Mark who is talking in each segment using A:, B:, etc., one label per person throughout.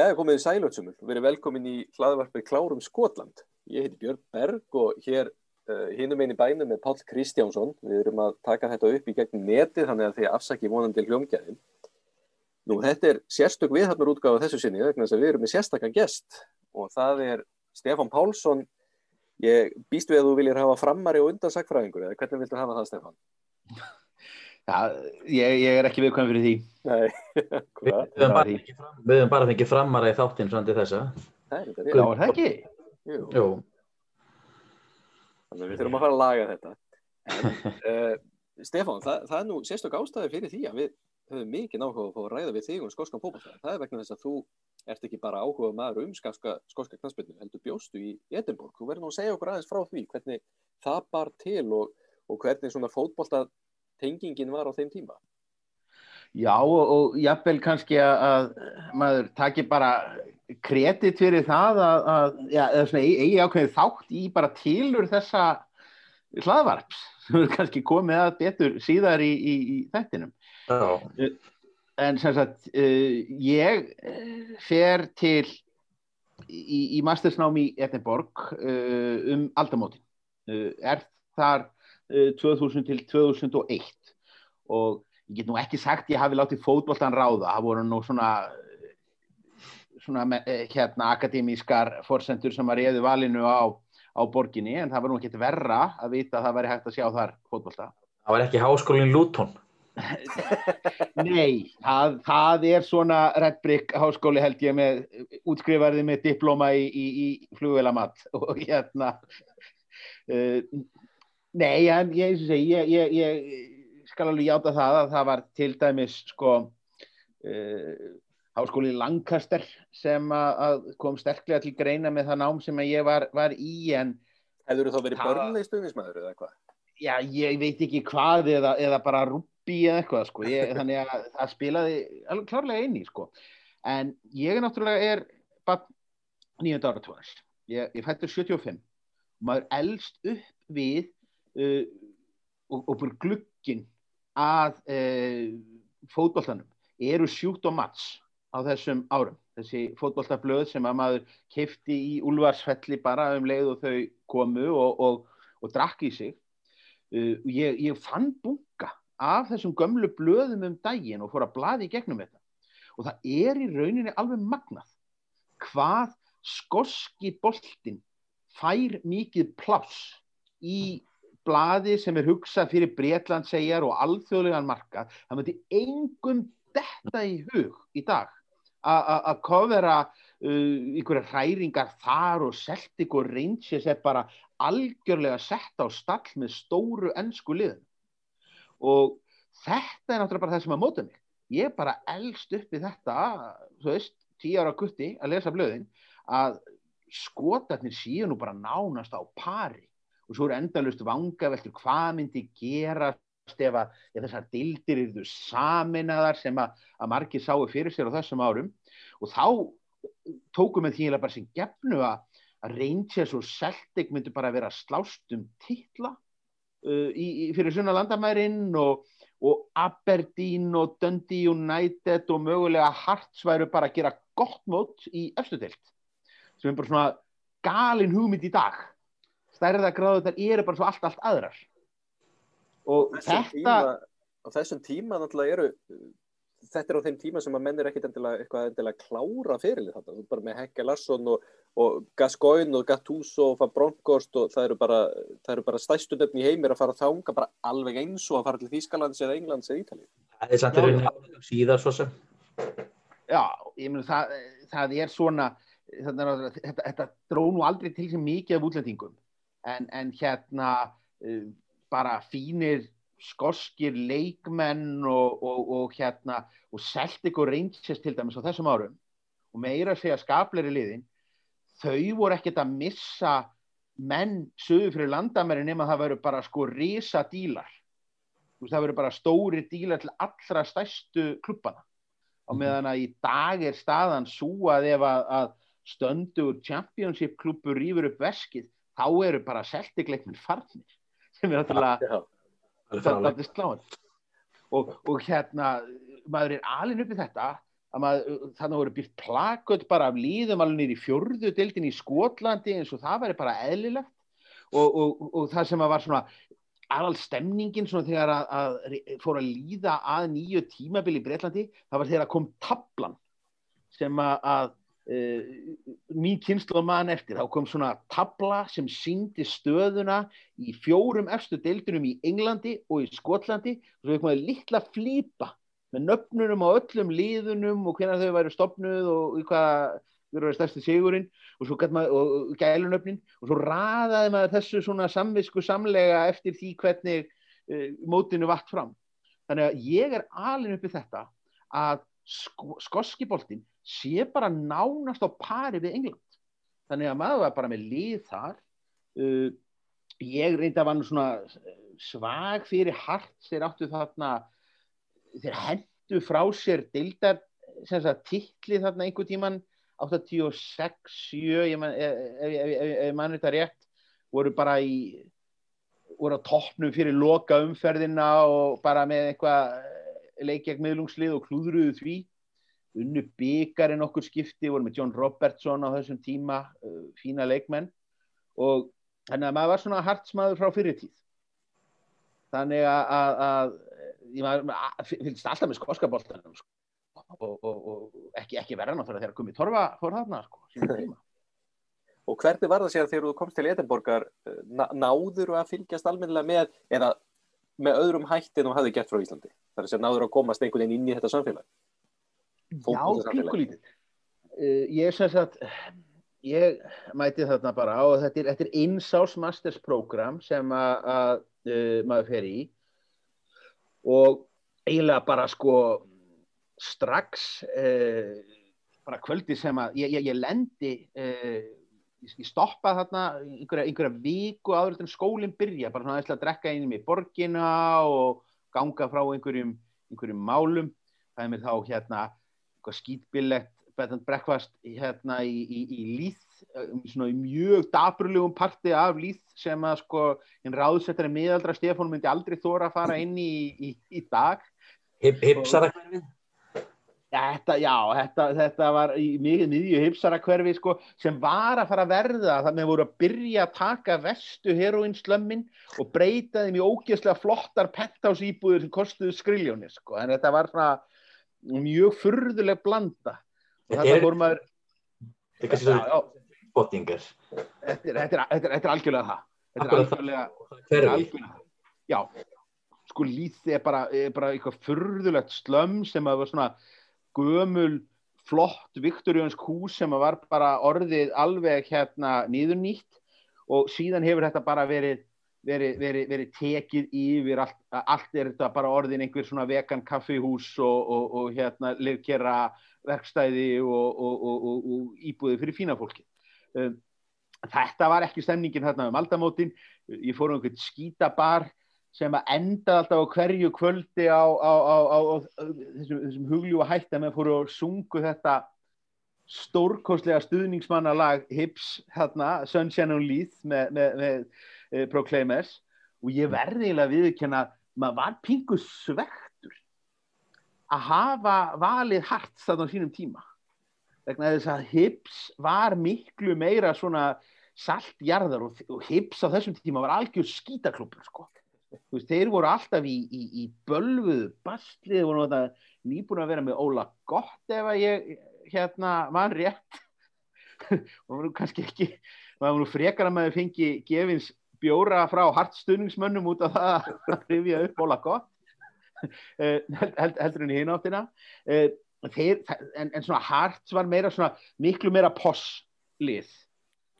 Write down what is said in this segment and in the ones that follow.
A: Já, komið í Sælötsumul og verið velkomin í hlaðvarpið Klárum Skotland. Ég heiti Björn Berg og hér uh, hinum einn í bænum með Pál Kristjánsson. Við erum að taka þetta upp í gegnum netið þannig að þið afsaki vonandi hljómgæðin. Nú, þetta er sérstök viðhafnar útgáfa þessu sinni vegna þess að við erum með sérstakann gest og það er Stefan Pálsson. Ég býst við að þú viljir hafa frammari og undansakfræðingur eða hvernig viltu hafa það, Stefan?
B: Já, ég, ég er ekki viðkvæm fyrir því.
A: Nei,
C: Við höfum bara fram- við höfum bara fengið framara í þáttinn svona til þessa.
A: það er þetta
B: er það ekki?
A: Jú.
C: Jú,
A: Þannig að við þurfum að fara að laga þetta. En, uh, Stefán, það, það er nú sérstök ástæði fyrir því að við höfum mikið náhuga að fá að ræða við þig um skoskan fókbalta. Það er vegna þess að þú ert ekki bara áhuga maður um skoska knastbyrnu, heldur bjóstu í Edinborg. Þú verður nú að segja okkur aðeins frá því hvernig það bar til og, og hvernig svona fótbolta tengingin var á þeim tíma.
B: Já, og, og jafnvel kannski að, að maður taki bara kredit fyrir það að, að já, eða svona eigi eigi ákveðið þátt í bara tilur þessa hlaðvarps sem er kannski komið að betur síðar í, í, í þettinum.
C: já,
B: En sem sagt, uh, ég eh, fer til í, í mastersnám í Edinborg uh, um aldamótin. Uh, er þar 2000 til 2001 og ég get nú ekki sagt ég hafi látið fótboltan ráða. Það voru nú svona, svona eh, hérna, akademískar forsendur sem að reyðu valinu á, á borginni en það var nú ekkert verra að vita að það væri hægt að sjá þar fótbolta.
C: það var ekki háskólinn Luton.
B: Nei, það, það er svona Redbrick háskóli held ég með útskrifarði með diploma í, í, í flugvélamatt og hérna uh, Nei, ég, ég, ég, ég skal alveg játa það að það var til dæmis sko uh, háskóli Lancaster sem að, kom sterklega til greina með það nám sem að ég var, var í en
A: Hefur þú þá verið börnlega stuðnismæður eða hvað?
B: já, ég veit ekki hvað eða, eða bara rúbbi eða eitthvað sko. ég, þannig að það spilaði alveg klárlega inn í sko. en ég er náttúrulega er bara nýjönda áratúðars ég, ég fættur 75 og maður elst upp við uh, og, og bara glukkin að uh, fótboltanum eru sjúkt og mats á þessum árum. Þessi fótboltablöð sem að maður kefti í úlvarsfelli bara um leið og þau komu og, og, og drakk í sig. Uh, ég, ég fann bunga af þessum gömlu blöðum um daginn og fór að blaði í gegnum þetta. Og það er í rauninni alveg magnað hvað skoski boltin fær mikið pláss í blaði sem er hugsað fyrir Bretland segjar og alþjóðlegan markað það myndi engum detta í hug í dag að kofera uh, einhverja hræringar þar og Celtic og Rangers er bara algjörlega sett á stall með stóru ennsku liðin og þetta er náttúrulega bara það sem að móta mig. Ég bara elst upp í þetta þú veist, tíu ára gutti að lesa blöðin að skotarnir séu nú bara nánast á pari og svo eru endalust vanga veldur hvað myndi gerast ef að ef þessar dildir eru saminaðar sem að, að margir sáu fyrir sér á þessum árum? Og þá tókum við því bara sem gefnu að að Rangers og Celtic myndu bara vera slást um titla uh, í, í, fyrir sunna landamærin og, og Aberdeen og Dundee United og mögulega Hearts væru bara að gera gott mót í efstudelt sem er bara svona galin hugmynd í dag stærðagráðu þetta eru bara svo allt, allt aðrar og
A: Þessum
B: þetta
A: tíma, á þessum tíma náttúrulega eru þetta er á þeim tíma sem að menn er ekkit endilega eitthvað endilega klára fyrirlið þetta, þú bara með Henke Larsson og, og Gascoigne og Gattuso og Van Bronckhorst og það eru bara, það eru bara stæstu nöfn í heimir að fara að þanga bara alveg eins og að fara til Þýskalands eða Englands eða Ítalíu.
C: Það er samt rauninni áður síðar svo sem.
B: Já, ég meina það, það er svona þetta, er- þetta, þetta dró nú aldrei til sem mikið af útlendingum en, en hérna uh, bara fínir skoskir leikmenn og, og, og hérna og Celtic og Rangers til dæmis á þessum árum. Og meira að segja skapleiri liðin þau voru ekkert að missa menn sögur fyrir landamæri nema það veru bara sko risa dílar það veru bara stóri dílar til allra stærstu klubbana á meðan að í dag er staðan svo að ef að, að stöndur championship klubur rýfur upp veskið þá eru bara seltikleikminn farnir sem er náttúrulega það
C: fráleitt.
B: er sláðan og, og hérna maður er alin upp í þetta að maður, þannig voru byrkt plakut bara af líðum alveg nýri fjörðu deildin í Skotlandi eins og það væri bara eðlilegt. Og, og, og það sem að var svona aðal stemningin svona þegar að, að fór að líða að nýju tímabili í Breitlandi, það var þegar að kom tablan sem að, að mín kynslu mann eftir, þá kom svona tabla sem syngdi stöðuna í fjórum efstu deildunum í Englandi og í Skotlandi. Og svo við komum að litla flýpa með nöfnunum á öllum líðunum og hvernig þau væri stopnuð og hvað verður stærsti sigurinn. Og svo og gælunöfnin. Og svo raðaði maður þessu svona samvisku samlega eftir því hvernig uh, mótinu vart fram. Þannig að ég er alin uppið þetta að sko, skoskiboltin sé bara nánast á pari við England. Þannig að maður var bara með lið þar. Uh, ég reynda að var svona svag fyrir hart þeir áttu þarna þeir hendu frá sér dildar tilli þarna einhver tíman 86, 7 ég man, ef mann þetta rétt voru bara í voru á toppnum fyrir loka umferðina og bara með eitthvað leikjag meðlungslið og klúðruðu því unnu byggarinn okkur skipti voru með John Robertson á þessum tíma uh, fína leikmenn. Og þannig að maður var svona hartsmaður frá fyrirtíð þannig að, að, að ég fylgst alltaf með skoskaboltanum sko. og, og, og ekki, ekki verða náttúrulega þegar Gumi Torfa fór þarna sko,
A: og hvernig var það sér þegar þú komst til Edinborgar eh, náður að fylgjast almennilega með eða með öðrum hætti en þú hafði gert frá Íslandi? Þar er sér náður að komast einhvern veginn inn í þetta samfélag
B: Já, pinkulítið uh, ég er sem sagt ég mæti þarna bara á þetta er, er einsás mastersprogram sem að uh, maður fer í. Og eiginlega bara sko strax uh, bara kvöldi sem að ég, ég, ég lendi ég stoppa þarna einhverja, einhverja viku áður en skólinn byrja bara svona að drekka inn í borgina og ganga frá einhverjum, einhverjum málum. Það er mér þá hérna skýtbillett bed and breakfast hérna í, í, í líð um, svona í mjög dabrlegum parti af líð sem að sko einn ráðsettari miðaldra Stefán myndi aldrei þóra að fara inn í, í dag
C: Hipsarakverfið?
B: Þetta, já, þetta, þetta var í mikið miðju hipsarakverfi sko, sem var að fara að verða þannig að voru að byrja að taka vestu heroinslömmin og breyta þeim í ógeðslega flottar pentásýbúður sem kostuðu skriljónir sko. en þetta var svona mjög furðuleg blanda.
C: Og þetta voru maður Þetta er svona bottingar
B: Þetta er algjörlega það. Þetta er algjörlega, algjörlega Já, sko lítið er bara, er bara eitthvað furðulegt slömm sem að var svona gömul flott Viktorjónsk hús sem að var bara orðið alveg hérna nýður nýtt og síðan hefur þetta bara verið verið veri, veri tekið yfir allt, allt er þetta bara orðin einhver svona vegan kaffihús og, og, og hérna lirkjera verkstæði og, og íbúði fyrir fína fólki um, þetta var ekki stemningin hérna um aldamótin. Ég fór um einhvern skítabar sem að enda alltaf á hverju kvöldi á, á, á, á þessum, þessum hugljúa hætti að með fóru og sungu þetta stórkostlega stuðningsmannalag Hips hérna, Sunshine on Leith með, með, með uh, Proclaimers. Og ég verði eiginlega viðkjöna maður var pingu svektur að hafa valið hart þarna á sínum tíma. Vegna þess að Hips var miklu meira svona saltjarðar og, og Hips á þessum tíma var algjör skítaklubur sko. Veist, þeir voru alltaf í, í, í bölvuðu bastlið, voru nýbúin að vera með Óla gott ef að ég hérna var rétt. Og voru kannski ekki maður voru frekar að maður fengi gefins bjóra frá hartstunningsmönnum út af það að rifja upp Óla gott. Eh, held, heldur henni hinn áttina. Eh, þeir, en, en svona harts var meira svona miklu meira posslið.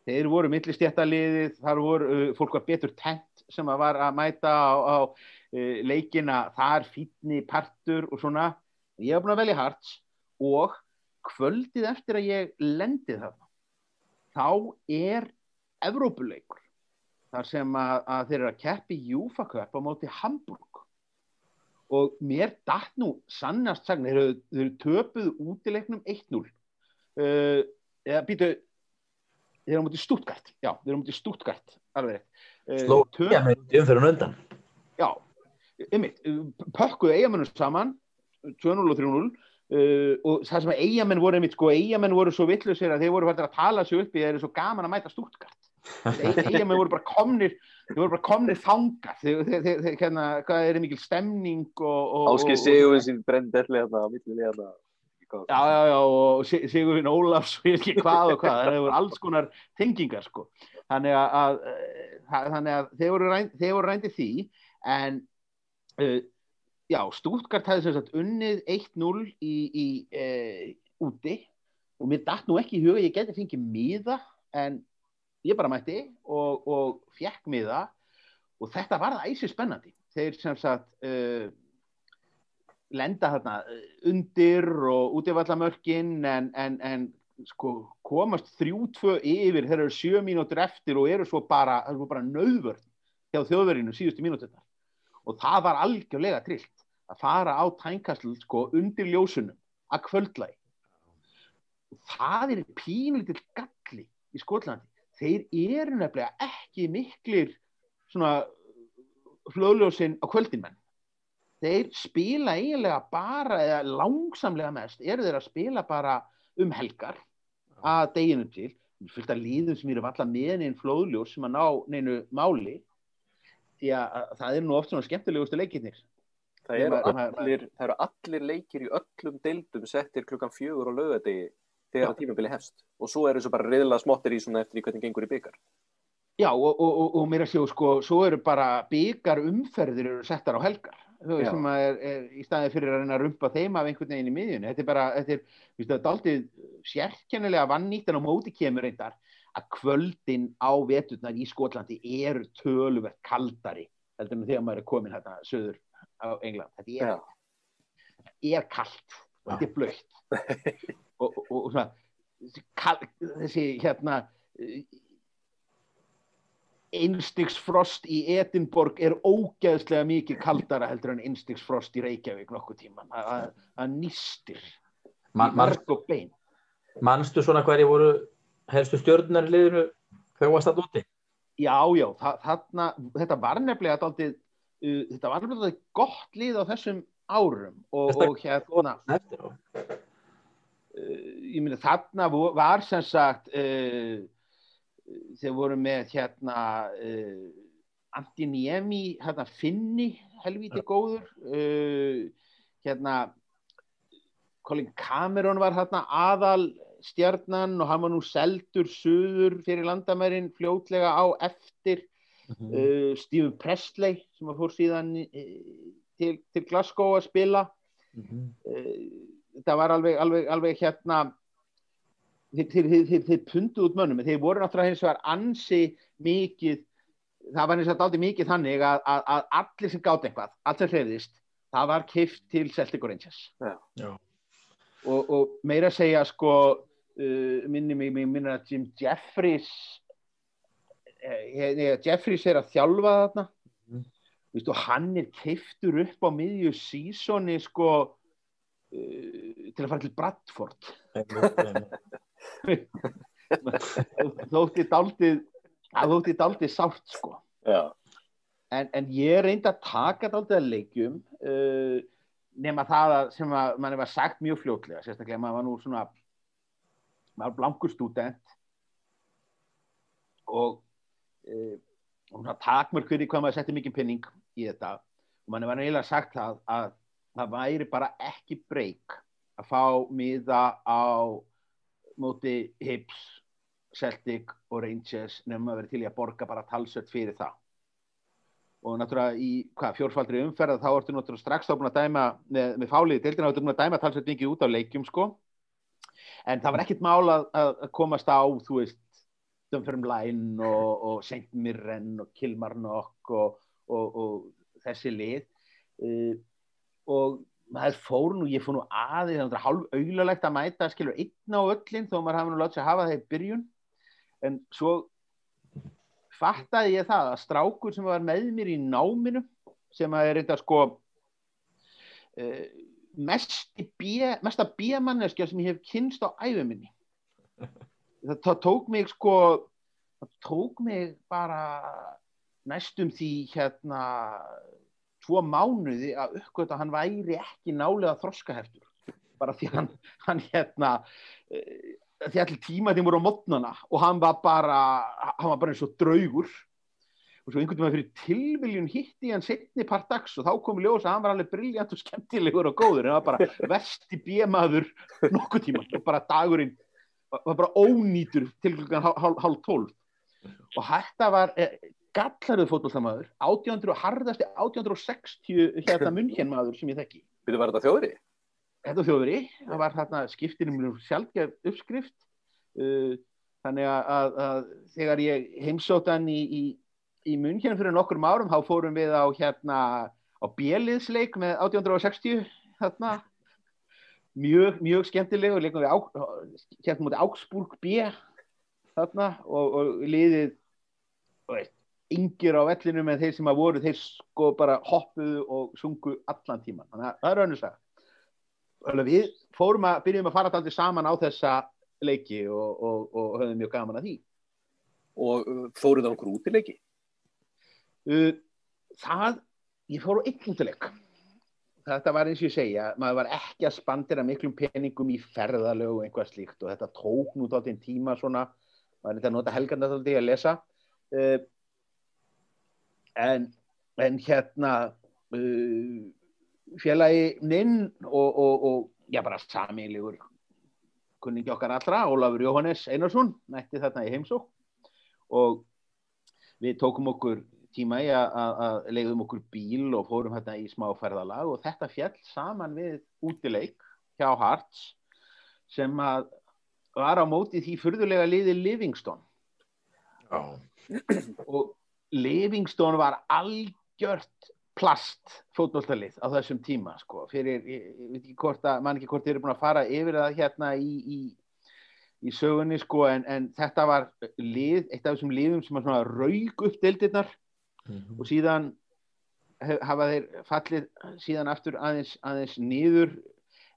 B: Þeir voru millistjættaliðið, þar voru uh, fólk var betur tent sem að var að mæta á, á leikina. Þar fítni partur og svona. Ég hef búin að velja harts og kvöldið eftir að ég lendið þarna þá er Evrópuleikur þar sem að, að þeir eru að keppi Júfa Cup á móti Hamburg. Og mér dætt nú sannast sagn, þeir eru, þeir eru töpuð útileiknum 1-0 uh, eða býtu þeir eru á móti Stuttgart. Já, þeir eru á móti Stuttgart alveg
C: Slókja með umferðun undan.
B: Já, ymmit, pökkuðu eigamennum saman 2-0 og 3-0 Uh, og það sem að eigamenn voru einmitt sko, eigamenn voru svo vittlusir að þeir voru fættir að tala sig upp í þeir eru svo gaman að mæta stúrtkart eigamenn voru bara komnir þeir voru bara komnir þangar þeir, hérna, hvað er mikil stemning og, og,
A: Áskil
B: og-
A: Sigurvin sín brendelli hérna á milli liðana.
B: já, já, já, og Si- Sigurvin Ólafs og ég veit ekki hvað og hvað, það voru alls konar tengingar sko þannig að, að, að, þannig að þeir voru, rænd, þeir voru rændið því en uh, já, Stuttgart hefði sem sagt unnið 1-0 í, í uh, úti og mér datt nú ekki í huga, ég geti fengið miða en ég bara mætti og, og fekk miða og þetta var það æsir spennandi þeir sem sagt uh, lenda þarna uh, undir og útivallamörkin en, en, en sko, komast þrjú-tvö yfir þeir eru sjö mínútur eftir og eru svo bara, er bara nöðvörn hjá þjóðverinu síðustu mínúturnar. Og það var algjörlega trillt að fara á tænkastl sko, undir ljósunum að kvöldlæg það er pínlítill galli í Skotlandi þeir eru nefnilega ekki miklir svona flöðljósin á kvöldinmenn þeir spila eiginlega bara eða langsamlega mest eru þeir að spila bara um helgar að deginu til. Fullt af líðum sem eru valla með neinn flóðljós sem að ná neinu máli því að að það er nú oft svona skemmtilegustu leikirnir.
A: Það það eru allir leikir í öllum deildum settir klukkan fjögur á laugadegi þegar tímabili hefst. Og svo eru svo bara reyðlega smottir í svona eftir í hvernig gengur í byggar.
B: Já, og, og, og, og mér að sjá, sko, svo eru bara byggar umferðir eru settar á helgar. Sem að er, er í staði fyrir að reyna að rumpa þeim af einhvern veginn í miðjunni. Þetta er bara, þetta er, þú veist, þetta er aldrei sérkennilega vannýtt en á móti kemur reyndar að kvöldin á veturnar í Skotlandi eru töluvert kaldari heldur en þegar maður er komin hérna söður á England. Þetta er, er kalt og þetta er blöytt og, og, og svona þessi, hérna einstigsfrost í Edinborg er ógeðslega mikið kaldara heldur en einstigsfrost í Reykjavík nokkuð tíma það nýstir
C: Man, man, manstu svona hverju voru helstu stjórnar í liðinu þú varst að úti?
B: já, já, þa þarna þetta var nefnilega daldið, uh, þetta var nefnilega gott lið á þessum árum og, og hérna
C: Eftir á.
B: Uh, ég myndi þarna var sem sagt uh, þeir voru með hérna uh, Antiniemi hérna Finni helvíti góður uh, hérna Colin Cameron var hérna aðal stjarnan og hann var nú seldur suður fyrir landamærin fljótlega á eftir
C: Mhm.
B: uh, Stephen Presley sem að fór síðan til, til Glasgow að spila
C: Mhm.
B: Það var alveg, alveg, alveg hérna þeir, þeir, þeir, þeir, þeir pundu út mönnum þeir voru náttúrulega hins vegar ansi mikið það var eins og þetta aldrei mikið þannig að, að, að allir sem gátt eitthvað, allt sem hreyðist það var kift til Celtic og Rangers. Og, og meira að segja sko uh, minni mig, mig minna að Jim Jeffries eh, nei, Jeffries er að þjálfa þarna.
C: Mhm.
B: Vistu, hann er keiftur upp á miðju sísoni sko til að fara til Bradford. Þótti daldið þótti daldið sárt sko. En, en ég reyndi að taka daldið að leikjum uh, nema það að sem að manni var sagt mjög fljótlega sérstaklega maður var nú svona maður var blankur stúdent. Og uh, og svona takmörk fyrir hvað maður setti mikið penning í þetta. Og manni var eiginlega sagt það að það væri bara ekki breyk að fá miða á móti Hips, Celtic og Rangers nefnum að vera til í að borga bara talsvert fyrir það og náttúrulega í hvað, fjórfaldri umferð þá ertu náttúrulega strax þá búin að dæma með, með fálið deildina þá ertu búin að dæma talsvert mikið út á leikjum sko en það var ekkit mál að, að að komast á þú veist Dunferm Line og, og St. Mirren og Kilmarnock og, og, og þessi lið uh, og maður fór nú, ég fór nú aðeins það er hálf auðlalegt að mæta skilur einn á öllin þó maður hafa nú látið að hafa það í byrjun. En svo fattaði ég það að strákur sem var með mér í náminu sem að er reynda sko uh, mest B, mesta bíamanneskja sem ég hef kynst á æfuminni það, það tók mig sko það tók mig bara næstum því hérna tvo mánuði að uppgöta hann væri ekki nálega þroskaheftur. Bara því hann, hann hérna eh, því allir tíma þeim voru á mótnana og hann var bara hann var bara eins og draugur. Og svo einhvern veginn fyrir tilviljun hitti hann setni part dags og þá kom ljós að hann var alveg brilljant og skemmtilegur og góður. En hann var bara vesti bjemaður nokkuð tíma og bara dagurinn var bara ónýtur til klukkan hálf, hálf, hálf tólf. Og þetta var gallaruð fótballtamaður 1800 og harðasti 1860 hérna munnhjennmaður sem ég þekki
A: Byrðu var þetta þjóðri?
B: þetta var þjóðveri, það var þarna skiptinum um sjálfgef uppskrift uh, þannig að, að, að þegar ég heimsótt hann í, í, í munn hérna fyrir nokkur árum þá fórum við á hérna á bjeliðsleik með 1860 þarna mjög, mjög skemmtileg og leikum við á, hérna mútið Augsburg B þarna og, og liðið þú veist, yngir á vellinu með þeir sem að voru þeir sko bara hoppuðu og sungu allan tíman, þannig að það er önnur að við fórum að byrjum að fara alltaf saman á þessa leiki og, og, og höfðum mjög gaman að því.
A: Og uh, fóruð á einhver útileiki?
B: Uh, það, ég fór á einn útileik. Þetta var eins og ég segja, maður var ekki að spandira miklum peningum í ferðalög og einhvað slíkt og þetta tók nú þáttinn tíma svona, maður er þetta að nota helganda þáttinn að lesa. En, en hérna, uh, félagi minn og, og, og já bara samílegur kunningi okkar allra, Ólafur Jóhannes Einarsson, nætti þarna í heimsók og við tókum okkur tíma í að leiðum okkur bíl og fórum hérna í smá ferðalag og þetta fjall saman við útileik hjá Harts sem að var á móti því fyrðulega liði Livingston
C: Já.
B: og Livingston var algjört plast fótballtalið á þessum tíma sko, fyrir, ég, ég veit ekki hvort að mann ekki hvort þeir eru búin að fara yfir það hérna í, í, í sögunni sko, en, en þetta var lið, eitt af þessum liðum sem var svona raug upp deildirnar mm -hmm. og síðan hef, hafa þeir fallið síðan aftur aðeins, aðeins niður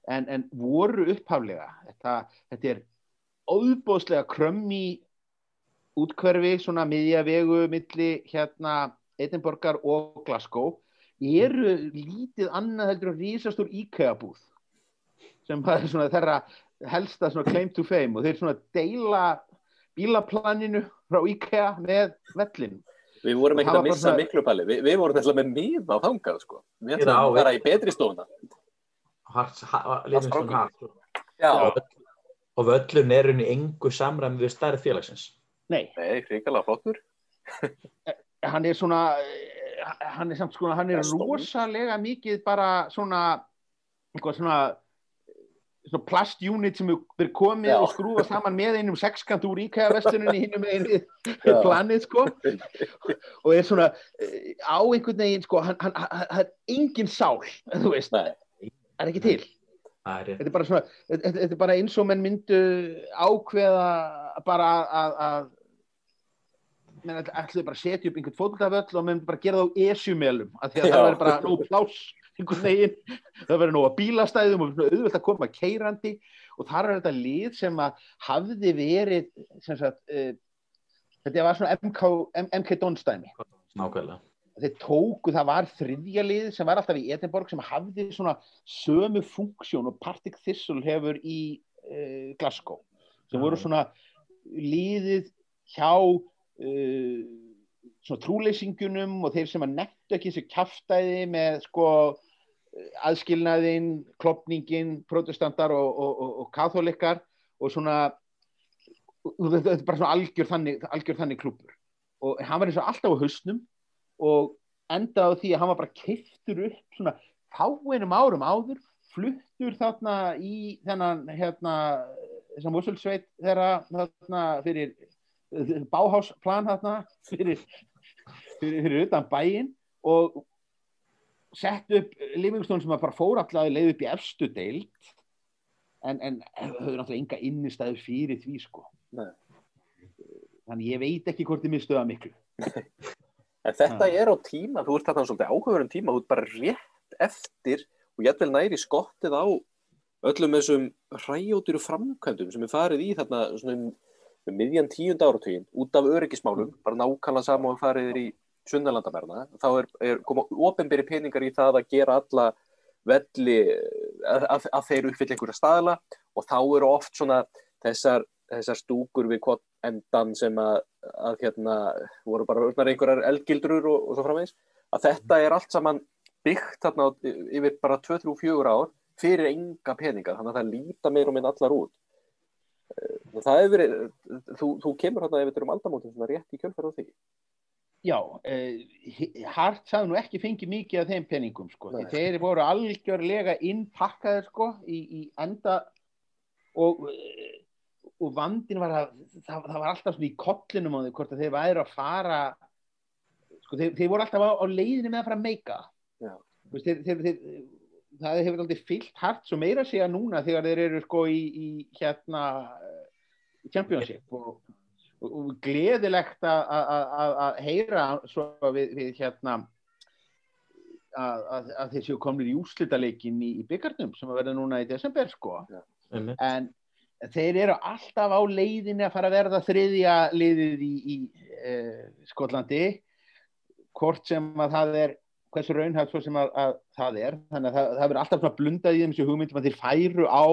B: en, en voru upphaflega þetta, þetta er óbóðslega krömmi útkverfi, svona miðja vegu milli hérna Edinborgar og Glasgow eru lítið annað heldur en rísastór IKEA búð sem er svona þeirra helsta svona claim to fame og þeir svona deila bílaplaninu frá IKEA með vellin
A: Við vorum ekkert að missa miklu palli, Vi, við vorum alltaf með mýð á þangað sko, við ætlum að vera í betri stofna
C: Livingston Hart og, og völlun er unni engu samræmi við stærð félagsins
B: Nei,
A: Nei hrikalega flottur.
B: Hann er svona hann er samt sko, hann er rosalega mikið bara svona eitthvað svona, svona plastjúnit sem er komið Já. og skrúfa saman með einum sexkant úr íkæðavestunni hinnum með einu planið sko. Og er svona eh, á einhvern veginn sko, hann, hann, hann, hann er engin sál, þú veist. Það er ekki til. Þetta er bara svona, þetta er bara eins og menn myndu ákveða bara að menn ætlaði bara að setja upp einhvern fótballtaföll og menn bara gera það á esjumélum af því að Já. það verður bara nóg plás einhvern veginn, það verður nóg að bílastæðum og auðvitað að koma keirandi og þar er þetta lið sem að hafði verið sagt, uh, þetta var svona MK, MK Donstæmi
C: Nákvæmlega.
B: Þeir tóku, það var þriðja lið sem var alltaf í Edinborg sem hafði svona sömu funksjón og Partick Thistle hefur í uh, Glasgow. Sem voru svona liðið hjá uh, svona trúleysingunum og þeir sem að nettu ekki þessu kæftæði með sko aðskilnaðinn, klopningin protestantar og, og, og, og katholikar og svona þetta er bara svona algjör þannig, algjör þannig klubur og hann var eins og alltaf á hausnum og endaði því að hann var bara keiftur upp svona fáinum árum áður fluttur þarna í þennan hérna þessam Vussulsveit þeirra þarna fyrir báhásplan hérna fyrir, fyrir, fyrir utan bæin og sett upp Livingstone sem bara fór alltaf leið upp í efstu deilt en, en höfðu náttúrulega enga innistæðu fyrir því sko. Nei. þannig ég veit ekki hvort þið mistuða miklu.
A: En þetta er á tíma, þú ert þarna svolítið áhugaverðum tíma, þú ert bara rétt eftir og ég ætvel næri skottið á öllum þessum hræjótiru framkvæmdum sem er farið í þarna svona um miðjan tíund áratugin út af öryggismálum, mm. bara nákvæmlega saman og fariðir í sunnalandamerna þá er, er koma ofinberi peningar í það að gera alla velli að, að þeir uppfylla einhverja staðla og þá eru oft svona þessar, þessar stúkur við hvort endan sem að, að hérna voru bara einhverjar elgildrur og, og svo framvegis að þetta er allt saman byggt þarna yfir bara 2-3-4 ár fyrir enga peninga þannig að það líta meir og minn allar út Eh, það hefur þú, þú kemur þetta er um aldamótin svona rétt í kjölfæra á því
B: Já, uh, Hart hafði nú ekki fengið mikið af þeim peningum sko.
A: Nei.
B: Þeir voru algjörlega innpakkaðir sko, í, í enda og, eh, og vandin var að það, það var alltaf svona í kollinum á því hvort að þeir væri að fara sko, þeir, þeir voru alltaf á, á leiðinu með að fara að meika þeir, þeir, þeir, það hefur aldrei fyllt Hart svo meira að segja núna þegar þeir eru sko í, í hérna eh, championship og og og gleðilegt að- að að- að heyra svo við, við hérna að, að, að þeir séu komnir í úrslitaleikin í, í byggarnum sem að verða núna í desember sko
C: Einmitt.
B: en þeir eru alltaf á leiðinni að fara að verða þriðja liðið í, í uh, Skotlandi hvort sem að það er hversu raunhægt svo sem að, að það er. Þannig að það, það verður alltaf svona blundað í þessu hugmyndum að þeir færu á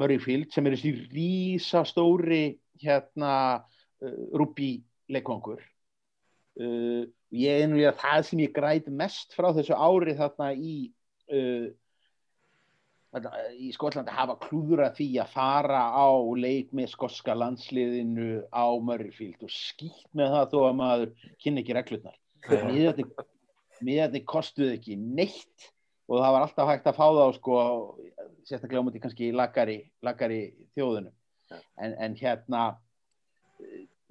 B: Murrayfield sem er þessi rísastóri hérna uh, rúbí leikongur uh, ég er að það sem ég græt mest frá þessu ári þarna í uh, í Skotlandi hafa klúðra því að fara á leik með skotska landsliðinu á Murrayfield og skýtt með það þó að maður kynni ekki reglurnar. Miðarnir, miðarnir kostuðu ekki neitt og það var alltaf hægt að fá þá sko, sérstaklega á múti kannski lagari, lagari þjóðunum. En, en hérna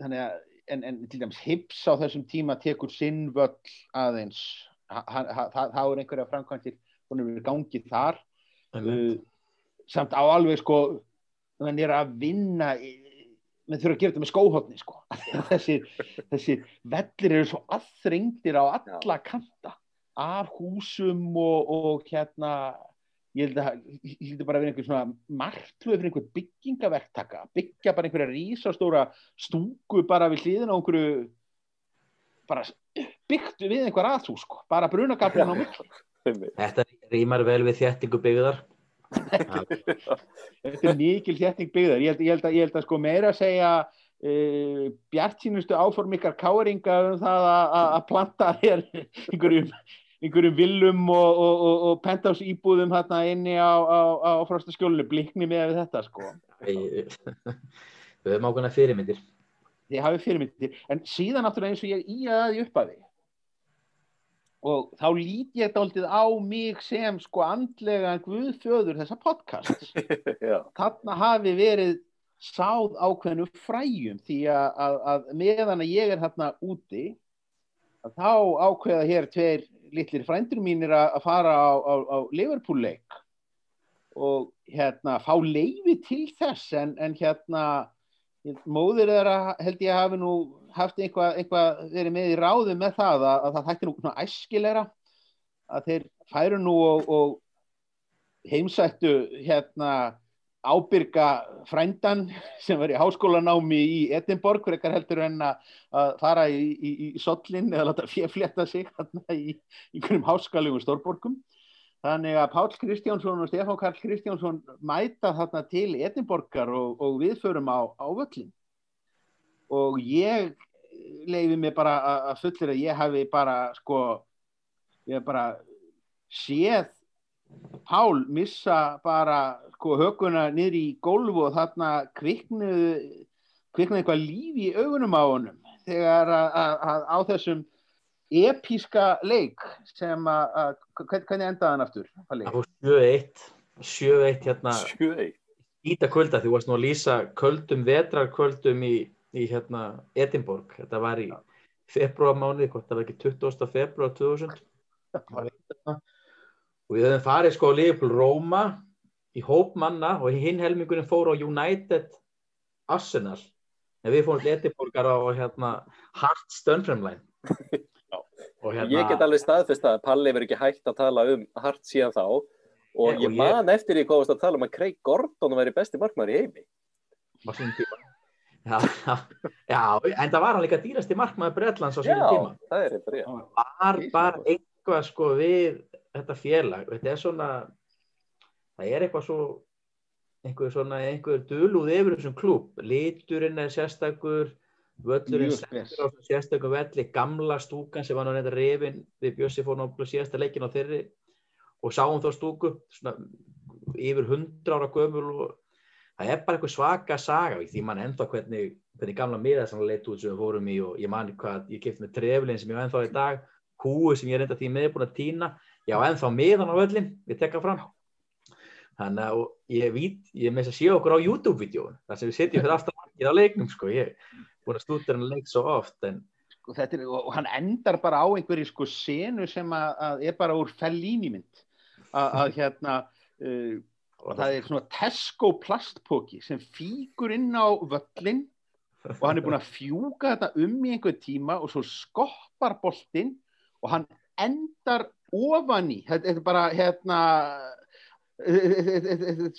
B: þannig að en, en til dæmis Hips á þessum tíma tekur sinn völl aðeins. Ha- ha- ha- það það er einhverja er verið gangið þar. Uh, samt á alveg sko þannig að vinna í- menn þurfa að gera þetta með skóhotni sko. Þessir, þessir vellir eru svo aðþrengdir á alla kanta af húsum og, og hérna ég held að ég held að bara að vera einhver svona markluð fyrir einhver byggingaverktaka byggja bara einhverja rísastóra stúku bara við hliðina á einhverju bara byggt við einhver aðhús sko, bara brunagaflin á miklu
C: Þetta rýmar vel við þéttingu byggðar.
B: Þetta er mikil þétting byggðar. Ég held, ég held, að, ég held að sko meira að segja uh, bjartínustu áform ykkar káringa um það að, planta hér einhverjum, einhverjum villum og, og, og, og pentás íbúðum hérna inni á, á, á frostaskjólinu. Blikni með þetta sko.
C: Við höfum ákveðna fyrirmyndir.
B: þið hafið fyrirmyndir. En síðan náttúrulega eins og ég í að því og þá lít ég dálítið á mig sem sko andlega guðfjöður þessa podcast þarna hafi verið sáð ákveðnu fræjum því að, að, að meðan að ég er þarna úti þá ákveða hér tveir litlir frændur mínir að, fara á, á, á Liverpool leik. Og hérna fá leifi til þess en, en hérna móðir þeirra held ég hafi nú haft eitthvað, eitthvað verið með í ráðu með það að, að það þætti nú svona æskilegra að þeir færu nú og, og heimsættu hérna ábyrga frændan sem var í háskólanámi í Edinborg fyrir ekkar heldur en að að fara í, í, í sollin eða láta fjeflétta sig hérna, í einhverjum háskalegum stórborgum þannig að Páll Kristjánsson og Stefán Karl Kristjánsson mæta þarna til Edinborgar og, og við förum á, á völlin og ég leifi mig bara að- fullir að ég hafi bara sko ég hef bara séð Pál missa bara sko höguna niður í gólfu og þarna kviknuð kviknuð eitthvað líf í augunum á honum. Þegar að á þessum epíska leik sem að, að hvern- hvernig endaði hann aftur?
C: Það fór 7-1. 7-1 hérna
A: sjö
C: íta kvölda því þú varst nú að lýsa köldum vetrarkvöldum í, í hérna Edinborg. Þetta var í februarmánuði, hvort það var ekki 20. februar 2000. Og við höfum farið sko Liverpool Róma í hóp manna og hinn helmingurinn fór á United Arsenal. En við fórum til Edinborgar á hérna Hart Stunfremline. Hérna,
A: Ég get alveg staðfest að Palli verður ekki hægt að tala um hart síðan þá og ég
C: ég-
A: man eftir því hvað varst að tala um að Craig Gordon væri besti markmaður í heimi.
C: á sínum tíma. Já, já, en það var hann líka dýrasti markmaður Bretlands á sínum tíma.
A: það er eitthvað rétt.
C: var bara eitthvað sko við þetta félag, þetta er svona það er eitthvað svo einhver svona, einhver dölúð yfir þessum klúb, liturinn er sérstakur völlurinn sendur á þessum sérstakum velli, gamla stúkan sem var nú reynda reyfin við Bjössi fór náttúrulega síðasta leikin á þeirri og sáum þá stúku svona, yfir hundra ára gömul og það er bara eitthvað svaka saga því mann ennþá hvernig, hvernig gamla miða sem leitt út sem við fórum í og ég man hvað ég kefti með treflin sem ég var ennþá í dag húi sem ég er enda því með búin að týna. Já ennþá miðan á völlin, við tekka fram. Þannig að ég vít ég með þess að sé okkur á YouTube-vídeóun þar sem við setjum fyrir aftan margir á leiknum sko, ég er búin að stúta hann leik svo oft en
B: Sko, er, og hann endar bara á einhverju sko senu sem að, að er bara úr Fellini mynd. Að, að hérna uh, og það er svona Tesco plastpóki sem fíkur inn á völlin og hann er búin að fjúka þetta um í einhver tíma og svo skoppar boltinn og hann endar ofan í, þetta er bara hérna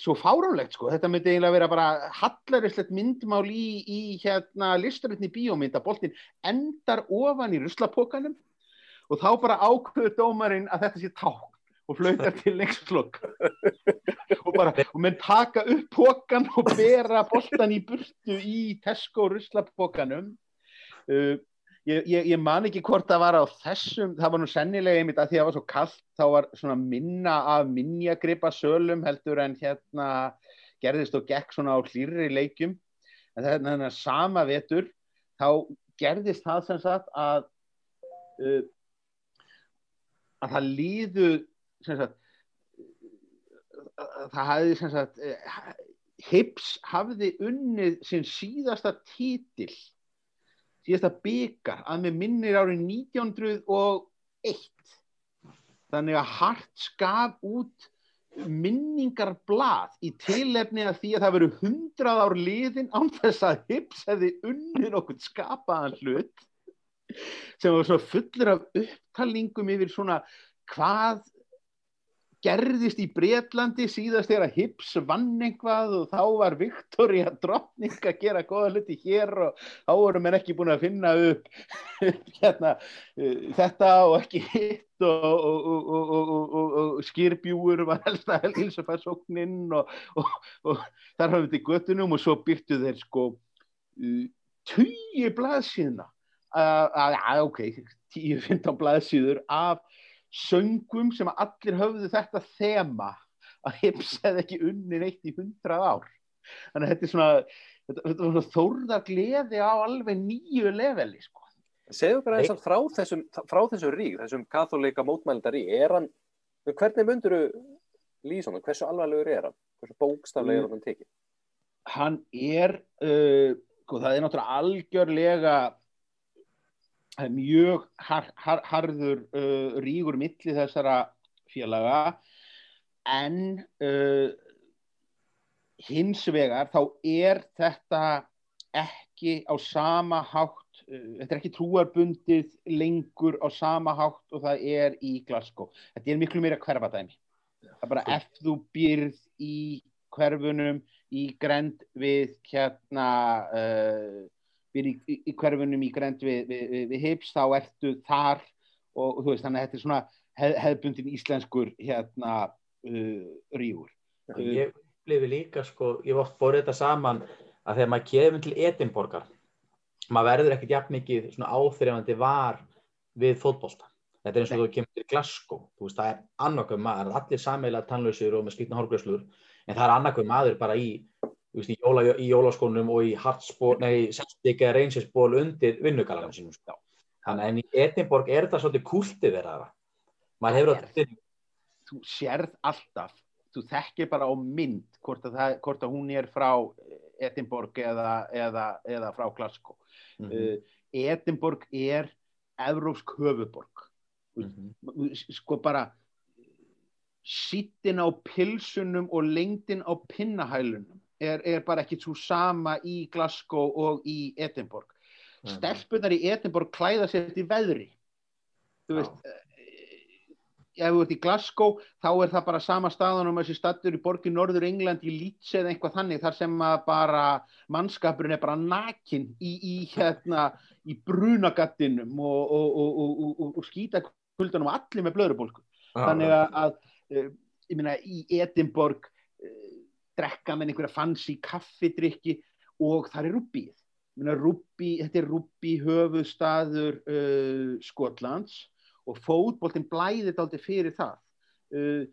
B: svo fáránlegt sko, þetta myndi eiginlega vera bara hallarislegt myndmál í, í hérna listarutni bíómynd að boltinn endar ofan í ruslapókanum og þá bara ákveður dómarinn að þetta sé ták og flautar til leikslokk og bara, og menn taka upp pókan og bera boltan í burtu í Tesco ruslapókanum uh, ég, ég, ég man ekki hvort það var á þessum, það var nú sennilega einmitt að því að það var svo kallt, þá var svona minna af minjagripa sölum heldur en hérna gerðist og gekk svona á hlýrri leikjum. En það er þannig að sama vetur þá gerðist það sem sagt að uh, að það líðu sem sagt að það hafði sem sagt eh, Hips hafði unnið sinn síðasta títil síðasta byggar að með minnir árið 1901 þannig að Hart skaf út minningarblað í tilefni af því að það veru hundrað ár liðin án þess að Hips hefði unnið okkur skapaðan hlut sem var svona fullur af upptalningum yfir svona hvað gerðist í Breitlandi síðast þegar að Hips vann eitthvað og þá var Victoria drottning að gera goða hluti hér og þá voru menn ekki búin að finna upp hérna, uh, þetta og ekki hitt og, og, og, og skýrbjúur var helst að hilsafærsókninn og þar hafði þetta í göttunum og svo byrtu þeir sko uh, tíu blaðsíðna að ok, tíu, fintán blaðsíður af söngum sem allir höfðu þetta þema að Hips hefði ekki unni neitt í hundrað ár. Þannig að þetta er svona, þetta, þetta er svona þórðar gleði á alveg nýju leveli sko.
A: Segðu okkur aðeins frá þessum, frá þessum rík, þessum katholika mótmælindari, er hann, hvernig myndur þú lýsa hann, hversu alvarlegur er hann, hversu bókstaflega er hann tekið?
B: Hann er, uh, sko, það er náttúrulega algjörlega mjög har, har, harður uh, rígur milli þessara félaga en uh, hins vegar þá er þetta ekki á sama hátt uh, þetta er ekki trúarbundið lengur á sama hátt og það er í Glasgow. Þetta er miklu meira hverfadæmi. Það er bara ef þú býrð í hverfunum í grend við hérna við í, í, í hverfunum í grend við, við, við, við hips, þá ertu þar og, þú veist, þannig að þetta er svona hef, hefðbundin íslenskur hérna uh, rífur.
C: Ég upplifi líka, sko, ég var oft bórið þetta saman að þegar maður kemur til Edinborgar, maður verður ekkert jafn mikið svona áþrifandi var við fótbolta. Þetta er eins og þú kemur til Glasgow, þú veist, það er annarkað maður, allir sammeila tannlausir og með skýtna hórglöslur, en það er annarkað maður bara í Veist, í, jóla, í jólaskónum og í hartspól, nei, sextík eða reynsisból undir vinnugalanum sínum. Já. Þannig en í Edinborg er þetta svolítið kúltið þeirra. Maður hefur
B: þetta... Þú sérð alltaf, þú þekkir bara á mynd hvort að, það, hvort að hún er frá Edinborg eða, eða, eða frá Glasgow. Mm -hmm. uh, Edinborg er Evrópsk höfuborg. Mm -hmm. Sko bara sittin á pilsunum og lengdin á pinnahælunum er, er bara ekki svo sama í Glasgow og í Edinborg. Mm. stelpunar í Edinborg klæða sér til veðri. Þú veist ef þú ert í Glasgow þá er það bara sama staðan um þessi staður í borgin Norður England í Leeds eða eitthvað þannig þar sem bara mannskapurinn er bara nakin í, í hérna í brunagattinum og, og, og, og skýta kvöldanum allir með blöðrubólku þannig að ég meina í Edinborg uh, drekka með einhverja fancy kaffidrykki og það er rúbíð rúbí, þetta er rúbí höfuðstaður uh, Skotlands og fótboltinn blæðið aldrei fyrir það. Uh,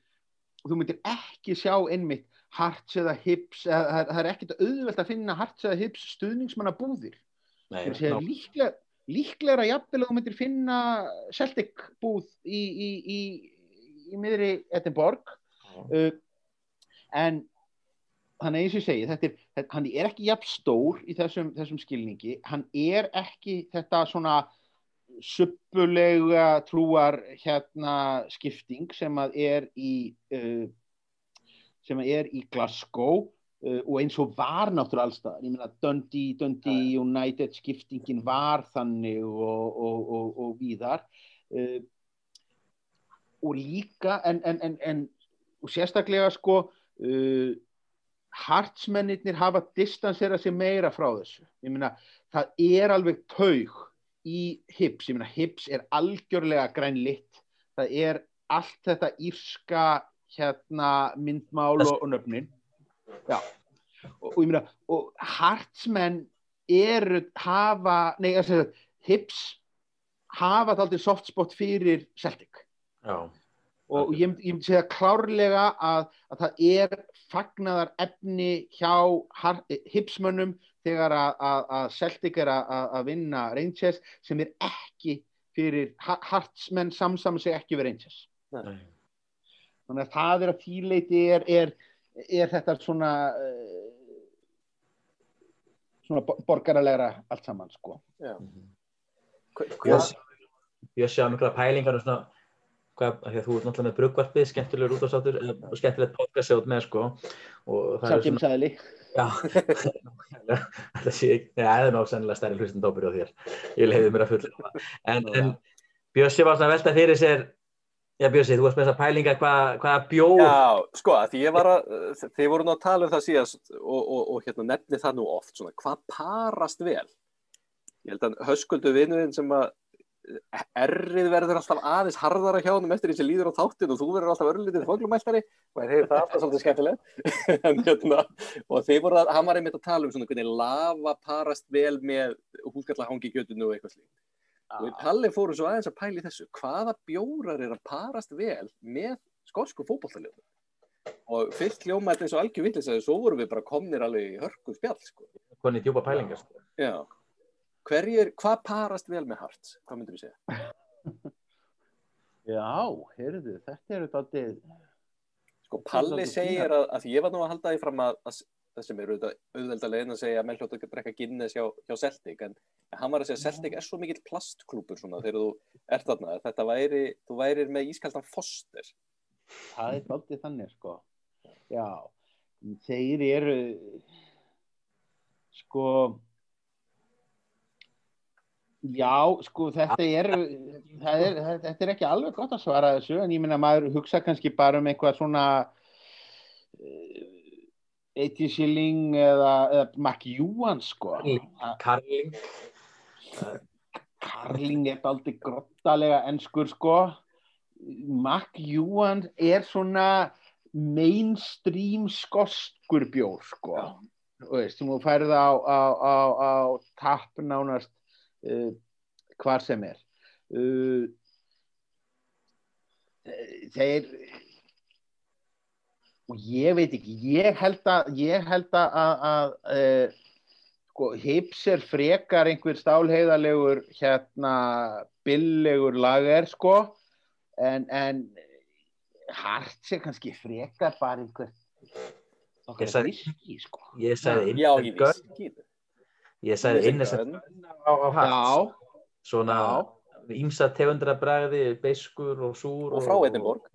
B: þú myndir ekki sjá einmitt Harts eða Hips eða, það er ekkert auðvelt að finna Harts eða Hips stuðningsmanna búðir líklega, líklega jafnvel að þú myndir finna Celtic búð í, í, í, í miðri Edinborg. Uh, en þannig eins og ég segi, er, þetta, hann er ekki jafn stór í þessum, þessum skilningi, hann er ekki þetta svona suppulega trúar hérna skipting sem að er í uh, sem að er í Glasgow uh, og eins og var náttúrulega allstað, ég meina Dundee, Dundee ja. United skiptingin var þannig og, og, og, og víðar. Uh, og líka en, en, en, en og sérstaklega sko uh, hartsmennir hafa distanserað sér meira frá þessu. Ég meina það er alveg taug í hips, ég meina hips er algjörlega grænlitt það er allt þetta írska hérna myndmál og, og nöfnin. Já. Og, og ég meina og hartsmenn eru hafa nei að segja hips hafa það aldrei softspot fyrir Celtic.
C: Já
B: og ég myndi segja klárlega að, að það er fagnaðar efni hjá hipsmönnum þegar að, að, að Celtic er að vinna Rangers sem er ekki fyrir hartsmenn samsam sem ekki við Rangers Nei. þannig að það er að tíleiti er, er, er þetta svona uh, svona borgaralegra allt saman sko Já.
C: Ég sé á mikla pælingar og svona hvað, því að þú er náttúrulega með brugvarpið, skemmtilegur útvarsátur og skemmtilegt podcast átt með sko.
B: Samtímsæðili
C: Já, það sé ekki, það er náttúrulega sennilega stærri hlustin dópur á þér, ég leiði mér að fulla en, en Bjössi var svona velta fyrir sér Já Bjössi, þú varst með þessa pælinga hvaða hvað bjóð
A: Já, sko, því ég var að þið voru nú að tala um það síðast og, og, og hérna nefni það nú oft svona, hvað parast vel? Ég held að höskuldu vinuðin sem að errið verður alltaf aðeins harðara hjá hann eftir því sem líður á þáttin og þú verður alltaf örlítið foglumæltari og það er alltaf svolítið skemmtilegt. Hérna, og þeir voru að, hann var einmitt að tala um svona hvernig lava parast vel með húsgallahangi kjötunu og eitthvað slíkt. Ah. og Palli fóru svo aðeins að pæli þessu. Hvaða bjórar er að parast vel með skótsku fókbóltaljóðu og fyrst hljómaði eins og algjör vittlis að svo voru við bara komnir alveg í hörku spjall sko. Hverjir, hvað parast vel með Hearts? Hvað myndur við segja?
B: Já, heyrðu, þetta er auðvitað
A: Sko, Palli segir að, að ég var nú að halda því fram að, að það sem er auðvelda legin að segja að Melhljótt ekki drekka Guinness hjá, hjá Celtic en hann var að segja að Celtic er svo mikill plastklúpur svona þegar þú ert þarna. Þetta væri, þú værir með ískaldan foster.
B: Það er aldrei þannig sko. Já, þeir eru sko Já, sko þetta er, er, þetta er ekki alveg gott að svara þessu en ég minna að maður hugsa kannski bara um eitthvað svona uh, 80 shilling eða, eða Mark Júan sko.
C: Karling.
B: Karling er aldrei grottalega ennskur sko. Mark Júan er svona mainstream skoskur bjór sko. Þú veist, þú færði á, á, á, á tapp nánast uh, hvar sem er. Uh, þeir og ég veit ekki ég held að ég held að, að, að uh, sko, hips er frekar einhver stálheiðalegur hérna billegur lager sko en, en hart sé kannski frekar bara einhver
C: okkar viski sko. ég
A: sagði já ég viski
C: Ég sagði innessent á, á hatt. Svona ímsa tegundra bræði, beiskur og súr.
A: Og frá Edinborg.